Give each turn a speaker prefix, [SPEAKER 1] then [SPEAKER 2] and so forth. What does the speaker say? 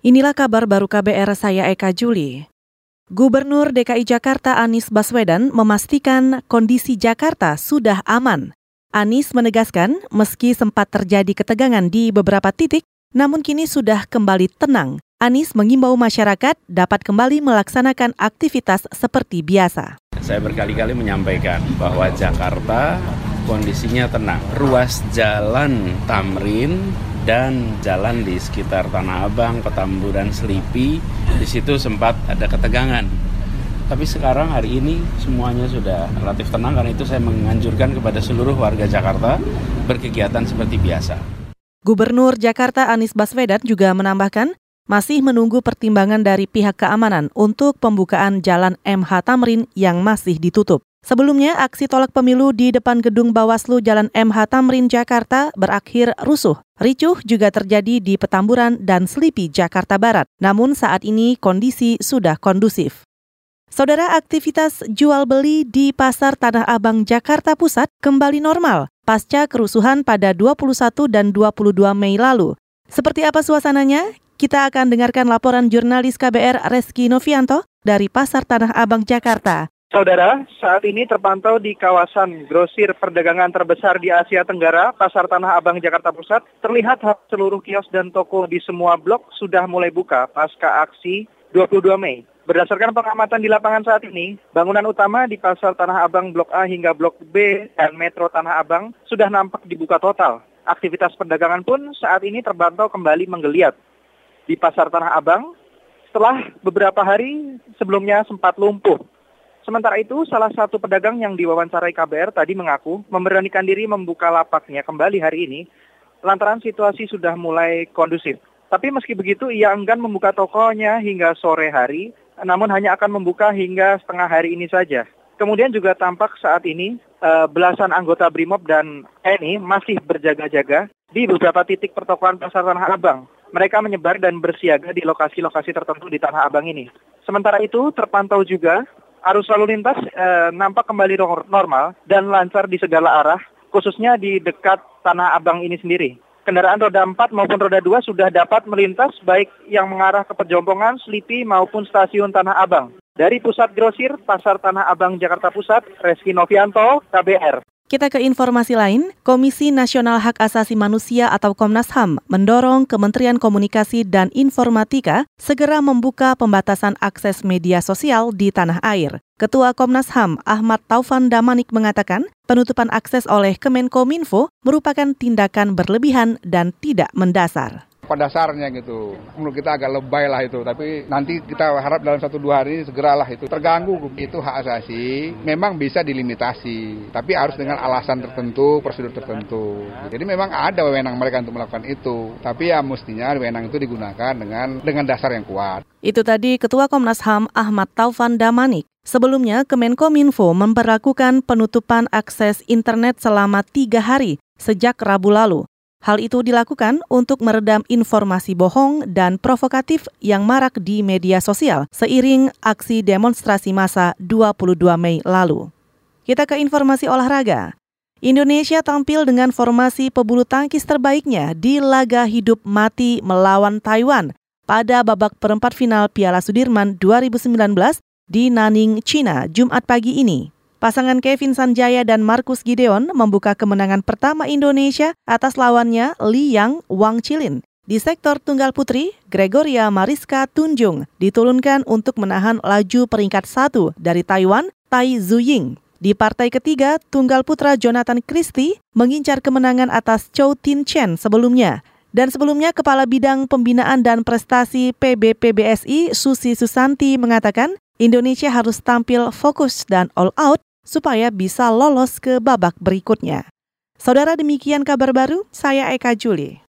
[SPEAKER 1] Inilah kabar baru KBR saya Eka Juli. Gubernur DKI Jakarta Anies Baswedan memastikan kondisi Jakarta sudah aman. Anies menegaskan meski sempat terjadi ketegangan di beberapa titik, namun kini sudah kembali tenang. Anies mengimbau masyarakat dapat kembali melaksanakan aktivitas seperti biasa.
[SPEAKER 2] Saya berkali-kali menyampaikan bahwa Jakarta kondisinya tenang. Ruas jalan Tamrin dan jalan di sekitar Tanah Abang, Petamburan, Selipi, di situ sempat ada ketegangan. Tapi sekarang hari ini semuanya sudah relatif tenang karena itu saya menganjurkan kepada seluruh warga Jakarta berkegiatan seperti biasa.
[SPEAKER 1] Gubernur Jakarta Anies Baswedan juga menambahkan masih menunggu pertimbangan dari pihak keamanan untuk pembukaan jalan MH Tamrin yang masih ditutup. Sebelumnya, aksi tolak pemilu di depan gedung Bawaslu Jalan MH Tamrin, Jakarta berakhir rusuh. Ricuh juga terjadi di Petamburan dan Selipi, Jakarta Barat. Namun saat ini kondisi sudah kondusif. Saudara aktivitas jual beli di Pasar Tanah Abang Jakarta Pusat kembali normal pasca kerusuhan pada 21 dan 22 Mei lalu. Seperti apa suasananya? Kita akan dengarkan laporan jurnalis KBR Reski Novianto dari Pasar Tanah Abang Jakarta.
[SPEAKER 3] Saudara, saat ini terpantau di kawasan grosir perdagangan terbesar di Asia Tenggara, Pasar Tanah Abang Jakarta Pusat, terlihat seluruh kios dan toko di semua blok sudah mulai buka pasca aksi 22 Mei. Berdasarkan pengamatan di lapangan saat ini, bangunan utama di Pasar Tanah Abang Blok A hingga Blok B dan Metro Tanah Abang sudah nampak dibuka total. Aktivitas perdagangan pun saat ini terpantau kembali menggeliat. Di Pasar Tanah Abang, setelah beberapa hari sebelumnya sempat lumpuh Sementara itu, salah satu pedagang yang diwawancarai KBR tadi mengaku memberanikan diri membuka lapaknya kembali hari ini lantaran situasi sudah mulai kondusif. Tapi meski begitu, ia enggan membuka tokonya hingga sore hari, namun hanya akan membuka hingga setengah hari ini saja. Kemudian juga tampak saat ini uh, belasan anggota BRIMOB dan TNI masih berjaga-jaga di beberapa titik pertokoan Pasar Tanah Abang. Mereka menyebar dan bersiaga di lokasi-lokasi tertentu di Tanah Abang ini. Sementara itu, terpantau juga arus lalu lintas eh, nampak kembali normal dan lancar di segala arah, khususnya di dekat Tanah Abang ini sendiri. Kendaraan roda 4 maupun roda 2 sudah dapat melintas baik yang mengarah ke Pejompongan, Selipi maupun stasiun Tanah Abang. Dari Pusat Grosir, Pasar Tanah Abang, Jakarta Pusat, Reski Novianto, KBR.
[SPEAKER 1] Kita ke informasi lain, Komisi Nasional Hak Asasi Manusia atau Komnas HAM mendorong Kementerian Komunikasi dan Informatika segera membuka pembatasan akses media sosial di tanah air. Ketua Komnas HAM Ahmad Taufan Damanik mengatakan penutupan akses oleh Kemenkominfo merupakan tindakan berlebihan dan tidak mendasar
[SPEAKER 4] pada dasarnya gitu. Menurut kita agak lebay lah itu, tapi nanti kita harap dalam satu dua hari segeralah itu terganggu itu hak asasi. Memang bisa dilimitasi, tapi harus dengan alasan tertentu, prosedur tertentu. Jadi memang ada wewenang mereka untuk melakukan itu, tapi ya mestinya wewenang itu digunakan dengan dengan dasar yang kuat.
[SPEAKER 1] Itu tadi Ketua Komnas HAM Ahmad Taufan Damanik. Sebelumnya, Kemenkominfo memperlakukan penutupan akses internet selama tiga hari sejak Rabu lalu. Hal itu dilakukan untuk meredam informasi bohong dan provokatif yang marak di media sosial seiring aksi demonstrasi massa 22 Mei lalu. Kita ke informasi olahraga. Indonesia tampil dengan formasi pebulu tangkis terbaiknya di laga hidup mati melawan Taiwan pada babak perempat final Piala Sudirman 2019 di Nanning, China, Jumat pagi ini. Pasangan Kevin Sanjaya dan Markus Gideon membuka kemenangan pertama Indonesia atas lawannya Li Yang Wang Chilin. Di sektor tunggal putri, Gregoria Mariska Tunjung diturunkan untuk menahan laju peringkat satu dari Taiwan, Tai Zuying. Di partai ketiga, tunggal putra Jonathan Christie mengincar kemenangan atas Chow Tin Chen sebelumnya. Dan sebelumnya, Kepala Bidang Pembinaan dan Prestasi PBPBSI Susi Susanti mengatakan Indonesia harus tampil fokus dan all out supaya bisa lolos ke babak berikutnya. Saudara demikian kabar baru, saya Eka Juli.